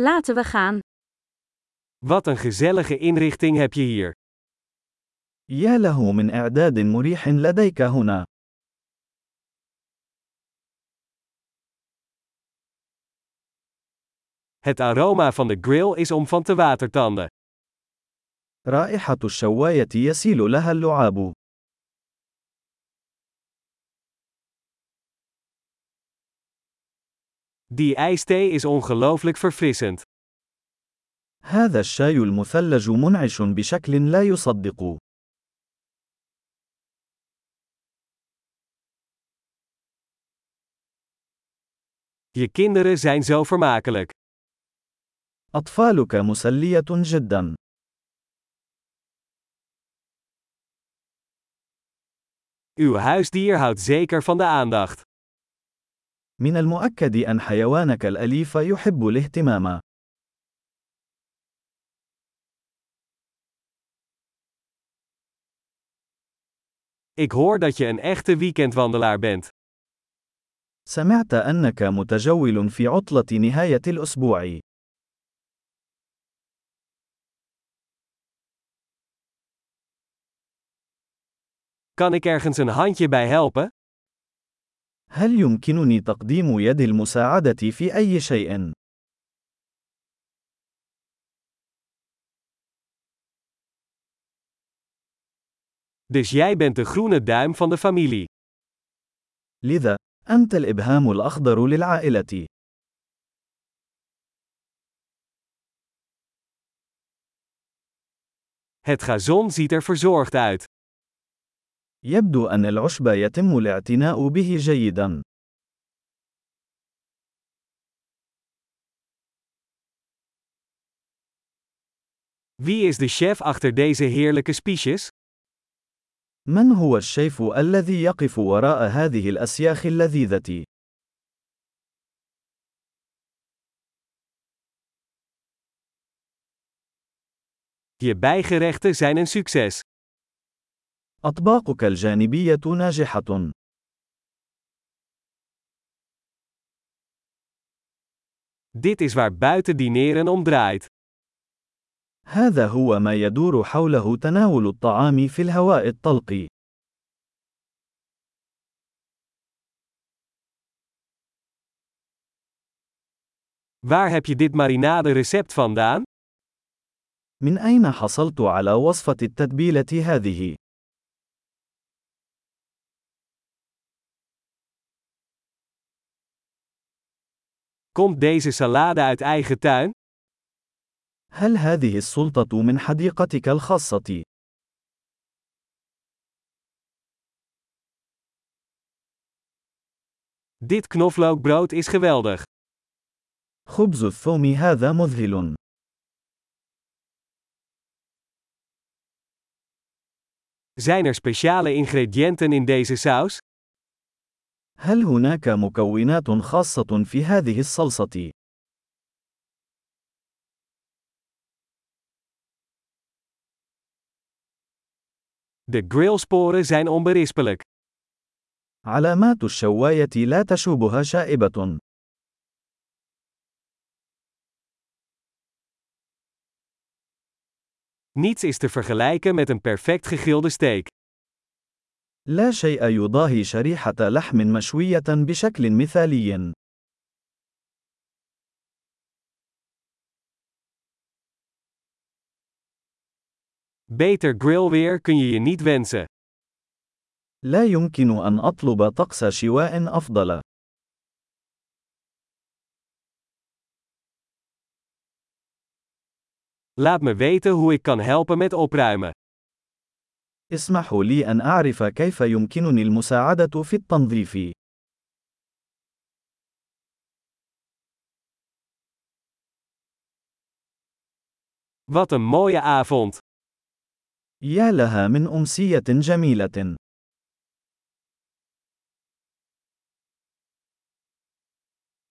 Laten we gaan. Wat een gezellige inrichting heb je hier. يا له من إعداد مريح لديك هنا. Het aroma van de grill is om van te watertanden. رائحة الشواية يسيل لها اللعاب. Die ijsthee is ongelooflijk verfrissend. هذا الشاي المثلج منعش بشكل لا يصدق. Je kinderen zijn zo vermakelijk. أطفالك مسلية جدا. Uw huisdier houdt zeker van de aandacht. من المؤكد أن حيوانك الأليف يحب الاهتمام. Ik hoor dat je een echte weekendwandelaar bent. سمعت أنك متجول في عطلة نهاية الأسبوع. Kan ik ergens een handje bij helpen? هل يمكنني تقديم يد المساعدة في أي شيء؟ Dus jij bent de groene duim van de familie. لذا، أنت الإبهام الأخضر للعائلة. Het gazon ziet er verzorgd uit. يبدو أن العشب يتم الاعتناء به جيدا. Wie is de chef achter deze heerlijke spiesjes? من هو الشيف الذي يقف وراء هذه الأسياخ اللذيذة؟ Je bijgerechten zijn een succes. أطباقك الجانبية ناجحة. Dit is waar buiten dineren om draait. هذا هو ما يدور حوله تناول الطعام في الهواء الطلق. Waar heb je dit marinade recept vandaan? من أين حصلت على وصفة التتبيلة هذه؟ Komt deze salade uit eigen tuin? هل هذه السلطة من حديقتك الخاصة؟ Dit knoflookbrood is geweldig. خبز الثوم هذا مذهل. Zijn er speciale ingrediënten in deze saus? هل هناك مكونات خاصة في هذه الصلصة؟ De grillsporen zijn onberispelijk. علامات الشواية لا تشوبها شائبة. Niets is te vergelijken met een perfect gegrilde steak. لا شيء يضاهي شريحة لحم مشوية بشكل مثالي. Beter grillweer kun je je niet wensen. لا يمكن أن أطلب طقس شواء أفضل. Laat me weten hoe ik kan helpen met opruimen. اسمحوا لي أن أعرف كيف يمكنني المساعدة في التنظيف. Wat een mooie avond! يا لها من أمسية جميلة.